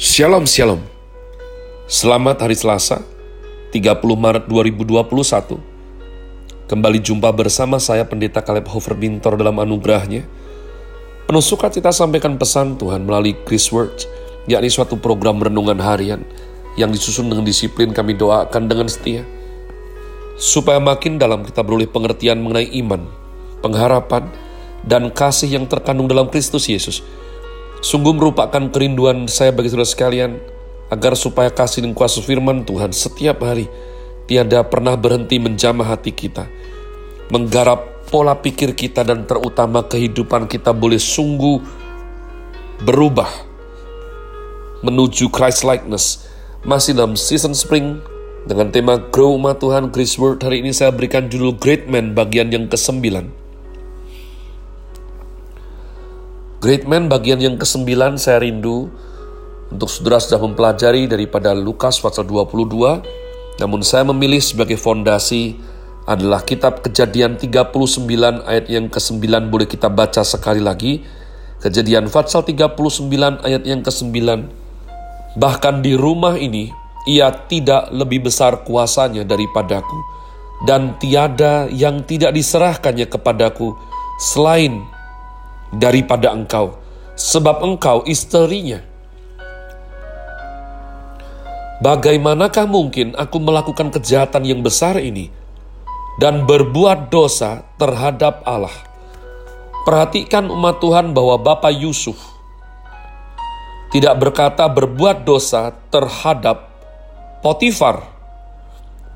Shalom Shalom. Selamat hari Selasa 30 Maret 2021 Kembali jumpa bersama saya Pendeta Kaleb Hofer Bintor dalam anugerahnya. Penuh sukacita sampaikan pesan Tuhan melalui Chris Words yakni suatu program renungan harian yang disusun dengan disiplin kami doakan dengan setia. Supaya makin dalam kita beroleh pengertian mengenai iman, pengharapan, dan kasih yang terkandung dalam Kristus Yesus Sungguh merupakan kerinduan saya bagi saudara sekalian, agar supaya kasih dan kuasa firman Tuhan setiap hari tiada pernah berhenti menjamah hati kita, menggarap pola pikir kita dan terutama kehidupan kita boleh sungguh berubah menuju Christ likeness. Masih dalam season spring dengan tema Grow Umat Tuhan Chris Word hari ini saya berikan judul Great Man bagian yang ke-9. Great Man bagian yang ke-9 saya rindu. Untuk saudara sudah mempelajari daripada Lukas pasal 22 namun saya memilih sebagai fondasi adalah kitab kejadian 39 ayat yang ke-9 boleh kita baca sekali lagi. Kejadian pasal 39 ayat yang ke-9 bahkan di rumah ini ia tidak lebih besar kuasanya daripadaku. Dan tiada yang tidak diserahkannya kepadaku selain daripada engkau, sebab engkau istrinya. Bagaimanakah mungkin aku melakukan kejahatan yang besar ini dan berbuat dosa terhadap Allah? Perhatikan umat Tuhan bahwa Bapak Yusuf tidak berkata berbuat dosa terhadap Potifar,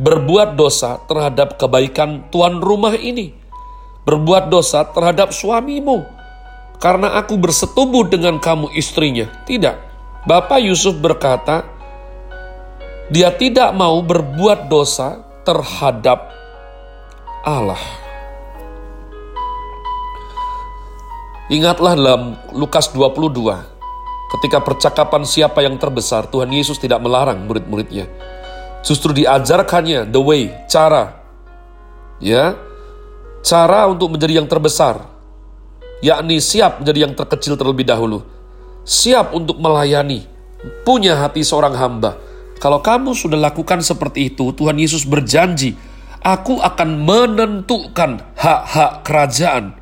berbuat dosa terhadap kebaikan tuan rumah ini, berbuat dosa terhadap suamimu, karena aku bersetubuh dengan kamu istrinya. Tidak. Bapak Yusuf berkata, dia tidak mau berbuat dosa terhadap Allah. Ingatlah dalam Lukas 22, ketika percakapan siapa yang terbesar, Tuhan Yesus tidak melarang murid-muridnya. Justru diajarkannya the way, cara. Ya, cara untuk menjadi yang terbesar yakni siap menjadi yang terkecil terlebih dahulu, siap untuk melayani, punya hati seorang hamba. Kalau kamu sudah lakukan seperti itu, Tuhan Yesus berjanji, Aku akan menentukan hak-hak kerajaan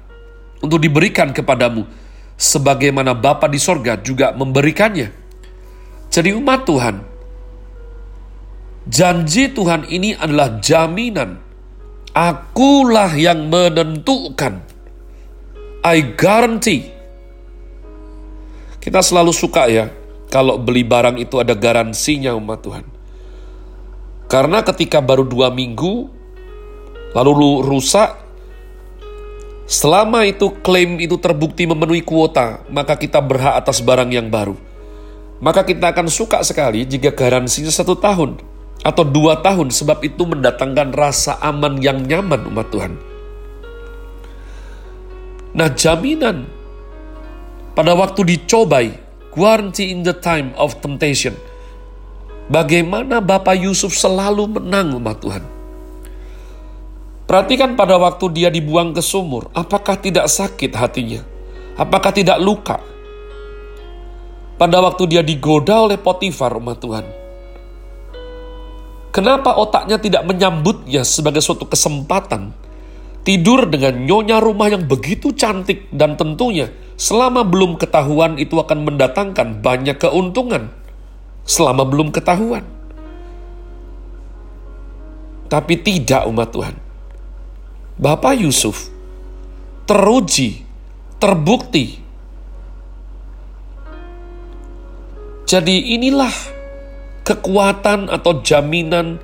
untuk diberikan kepadamu, sebagaimana Bapa di sorga juga memberikannya. Jadi umat Tuhan, janji Tuhan ini adalah jaminan. Akulah yang menentukan I guarantee. Kita selalu suka ya, kalau beli barang itu ada garansinya umat Tuhan. Karena ketika baru dua minggu, lalu lu rusak, selama itu klaim itu terbukti memenuhi kuota, maka kita berhak atas barang yang baru. Maka kita akan suka sekali jika garansinya satu tahun atau dua tahun, sebab itu mendatangkan rasa aman yang nyaman umat Tuhan. Nah jaminan pada waktu dicobai, guarantee in the time of temptation. Bagaimana Bapak Yusuf selalu menang umat Tuhan. Perhatikan pada waktu dia dibuang ke sumur, apakah tidak sakit hatinya? Apakah tidak luka? Pada waktu dia digoda oleh Potifar umat Tuhan. Kenapa otaknya tidak menyambutnya sebagai suatu kesempatan tidur dengan nyonya rumah yang begitu cantik dan tentunya selama belum ketahuan itu akan mendatangkan banyak keuntungan. Selama belum ketahuan. Tapi tidak umat Tuhan. Bapak Yusuf teruji, terbukti. Jadi inilah kekuatan atau jaminan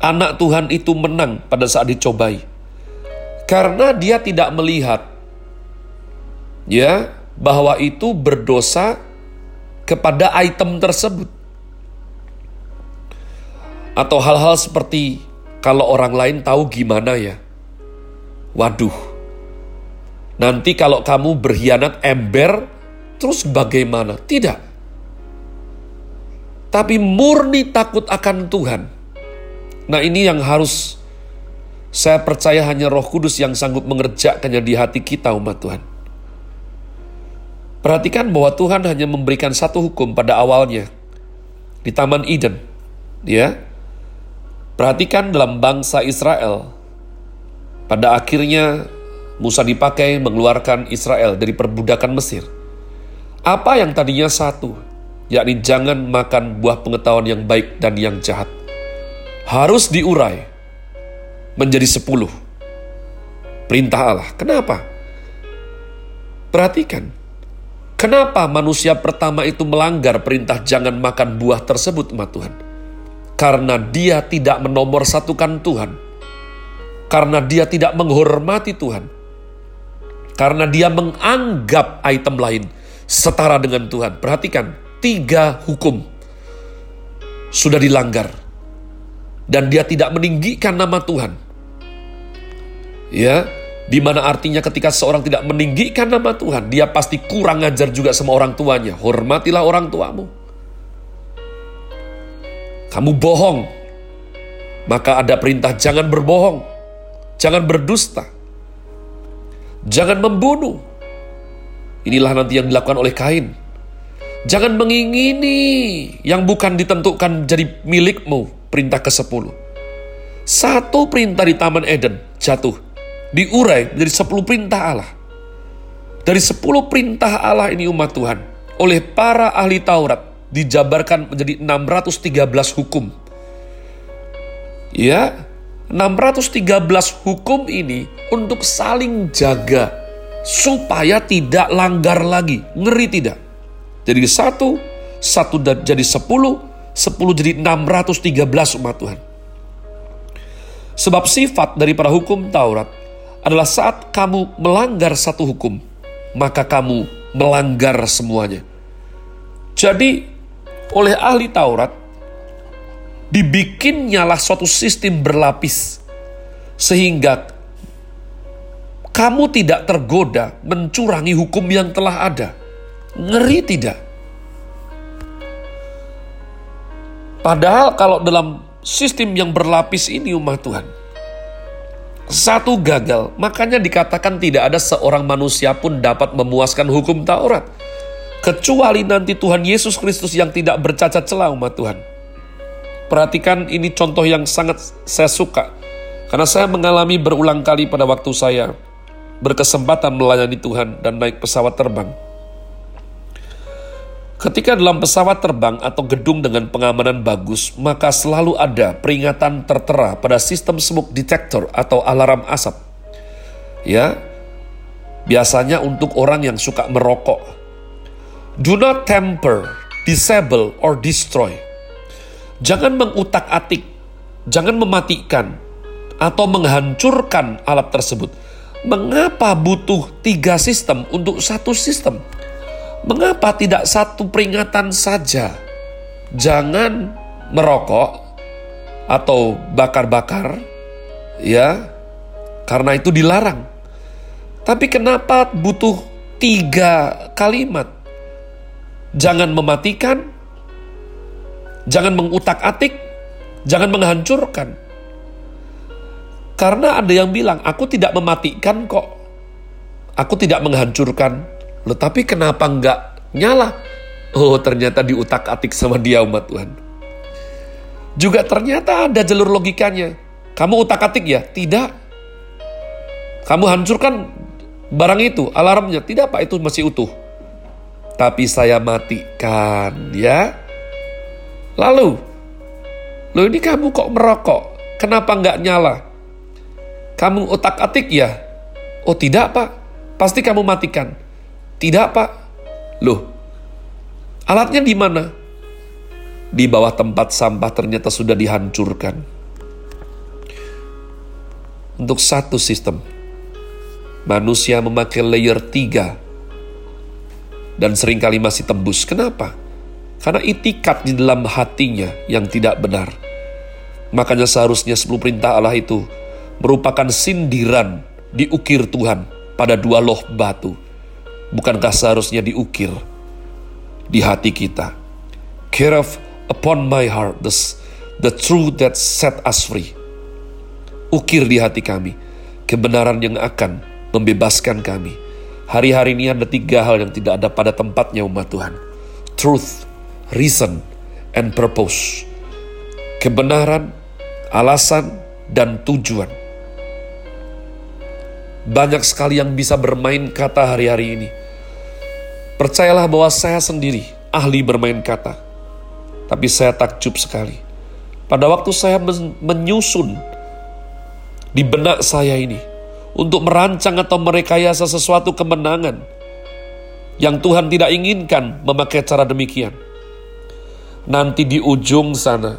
anak Tuhan itu menang pada saat dicobai karena dia tidak melihat ya bahwa itu berdosa kepada item tersebut. Atau hal-hal seperti kalau orang lain tahu gimana ya. Waduh. Nanti kalau kamu berkhianat ember terus bagaimana? Tidak. Tapi murni takut akan Tuhan. Nah, ini yang harus saya percaya hanya Roh Kudus yang sanggup mengerjakannya di hati kita, umat Tuhan. Perhatikan bahwa Tuhan hanya memberikan satu hukum pada awalnya di Taman Eden. Ya. Perhatikan dalam bangsa Israel. Pada akhirnya Musa dipakai mengeluarkan Israel dari perbudakan Mesir. Apa yang tadinya satu, yakni jangan makan buah pengetahuan yang baik dan yang jahat, harus diurai menjadi sepuluh. Perintah Allah. Kenapa? Perhatikan, Kenapa manusia pertama itu melanggar perintah jangan makan buah tersebut, umat Tuhan? Karena dia tidak menomor satukan Tuhan. Karena dia tidak menghormati Tuhan. Karena dia menganggap item lain setara dengan Tuhan. Perhatikan, tiga hukum sudah dilanggar. Dan dia tidak meninggikan nama Tuhan. Ya, di mana artinya ketika seorang tidak meninggikan nama Tuhan, dia pasti kurang ajar juga sama orang tuanya. Hormatilah orang tuamu. Kamu bohong, maka ada perintah jangan berbohong, jangan berdusta, jangan membunuh. Inilah nanti yang dilakukan oleh Kain. Jangan mengingini yang bukan ditentukan jadi milikmu, perintah ke-10. Satu perintah di Taman Eden jatuh diurai dari sepuluh perintah Allah. Dari sepuluh perintah Allah ini umat Tuhan, oleh para ahli Taurat, dijabarkan menjadi 613 hukum. Ya, 613 hukum ini untuk saling jaga, supaya tidak langgar lagi. Ngeri tidak? Jadi satu, satu jadi sepuluh, sepuluh jadi 613 umat Tuhan. Sebab sifat daripada hukum Taurat adalah saat kamu melanggar satu hukum, maka kamu melanggar semuanya. Jadi, oleh ahli Taurat, dibikinnyalah suatu sistem berlapis, sehingga kamu tidak tergoda mencurangi hukum yang telah ada. Ngeri tidak? Padahal kalau dalam sistem yang berlapis ini umat Tuhan, satu gagal, makanya dikatakan tidak ada seorang manusia pun dapat memuaskan hukum Taurat. Kecuali nanti Tuhan Yesus Kristus yang tidak bercacat celah umat Tuhan. Perhatikan ini contoh yang sangat saya suka. Karena saya mengalami berulang kali pada waktu saya berkesempatan melayani Tuhan dan naik pesawat terbang. Ketika dalam pesawat terbang atau gedung dengan pengamanan bagus, maka selalu ada peringatan tertera pada sistem smoke detector atau alarm asap. Ya, biasanya untuk orang yang suka merokok. Do not temper, disable, or destroy. Jangan mengutak-atik, jangan mematikan, atau menghancurkan alat tersebut. Mengapa butuh tiga sistem untuk satu sistem? Mengapa tidak satu peringatan saja? Jangan merokok atau bakar-bakar, ya, karena itu dilarang. Tapi kenapa butuh tiga kalimat? Jangan mematikan, jangan mengutak-atik, jangan menghancurkan. Karena ada yang bilang, aku tidak mematikan kok. Aku tidak menghancurkan. Loh tapi kenapa nggak nyala? Oh ternyata diutak-atik sama dia umat Tuhan. Juga ternyata ada jalur logikanya. Kamu utak-atik ya? Tidak. Kamu hancurkan barang itu, alarmnya. Tidak Pak, itu masih utuh. Tapi saya matikan ya. Lalu, lo ini kamu kok merokok? Kenapa nggak nyala? Kamu utak-atik ya? Oh tidak pak, pasti kamu matikan. Tidak pak. Loh, alatnya di mana? Di bawah tempat sampah ternyata sudah dihancurkan. Untuk satu sistem, manusia memakai layer 3 dan sering kali masih tembus. Kenapa? Karena itikat di dalam hatinya yang tidak benar. Makanya seharusnya 10 perintah Allah itu merupakan sindiran diukir Tuhan pada dua loh batu bukankah seharusnya diukir di hati kita? Carve upon my heart the, the truth that set us free. Ukir di hati kami kebenaran yang akan membebaskan kami. Hari-hari ini ada tiga hal yang tidak ada pada tempatnya umat Tuhan. Truth, reason, and purpose. Kebenaran, alasan, dan tujuan. Banyak sekali yang bisa bermain kata hari-hari ini. Percayalah bahwa saya sendiri ahli bermain kata. Tapi saya takjub sekali. Pada waktu saya menyusun di benak saya ini, untuk merancang atau merekayasa sesuatu kemenangan yang Tuhan tidak inginkan memakai cara demikian. Nanti di ujung sana,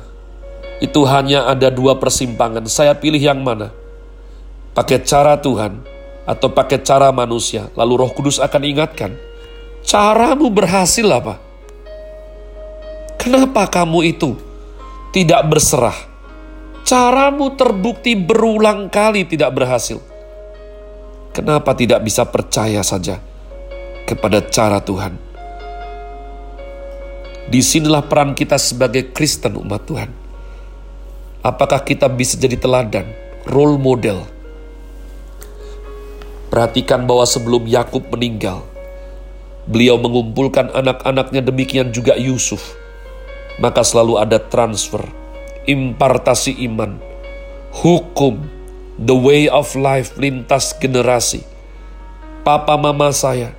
itu hanya ada dua persimpangan. Saya pilih yang mana? Pakai cara Tuhan atau pakai cara manusia. Lalu roh kudus akan ingatkan, caramu berhasil apa? Kenapa kamu itu tidak berserah? Caramu terbukti berulang kali tidak berhasil Kenapa tidak bisa percaya saja kepada cara Tuhan? Di sinilah peran kita sebagai Kristen umat Tuhan. Apakah kita bisa jadi teladan, role model? Perhatikan bahwa sebelum Yakub meninggal, beliau mengumpulkan anak-anaknya demikian juga Yusuf. Maka selalu ada transfer, impartasi iman, hukum, the way of life lintas generasi. Papa mama saya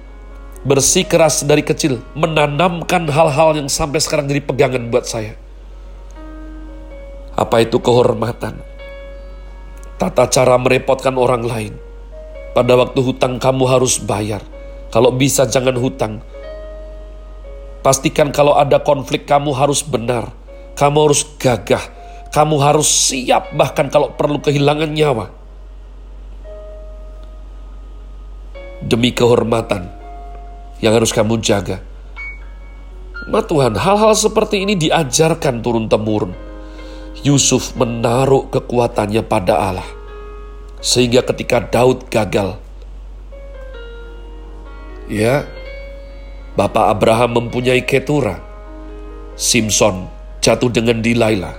bersikeras dari kecil menanamkan hal-hal yang sampai sekarang jadi pegangan buat saya. Apa itu kehormatan? Tata cara merepotkan orang lain. Pada waktu hutang kamu harus bayar. Kalau bisa jangan hutang. Pastikan kalau ada konflik kamu harus benar. Kamu harus gagah kamu harus siap bahkan kalau perlu kehilangan nyawa. Demi kehormatan yang harus kamu jaga. Ma Tuhan, hal-hal seperti ini diajarkan turun-temurun. Yusuf menaruh kekuatannya pada Allah. Sehingga ketika Daud gagal, ya, Bapak Abraham mempunyai Ketura, Simpson jatuh dengan Delilah,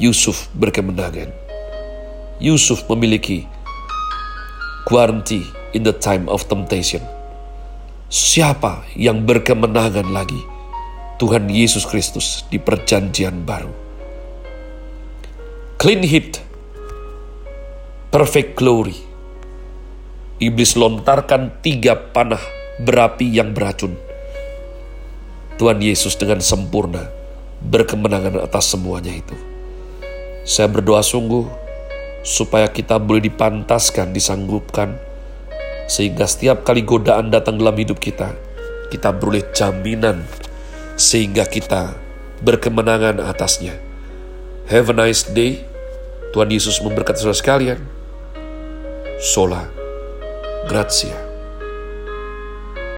Yusuf berkemenangan. Yusuf memiliki guarantee in the time of temptation. Siapa yang berkemenangan lagi? Tuhan Yesus Kristus di perjanjian baru. Clean hit, perfect glory. Iblis lontarkan tiga panah berapi yang beracun. Tuhan Yesus dengan sempurna berkemenangan atas semuanya itu. Saya berdoa sungguh supaya kita boleh dipantaskan, disanggupkan, sehingga setiap kali godaan datang dalam hidup kita, kita beroleh jaminan sehingga kita berkemenangan atasnya. Have a nice day. Tuhan Yesus memberkati saudara sekalian. sola gracia.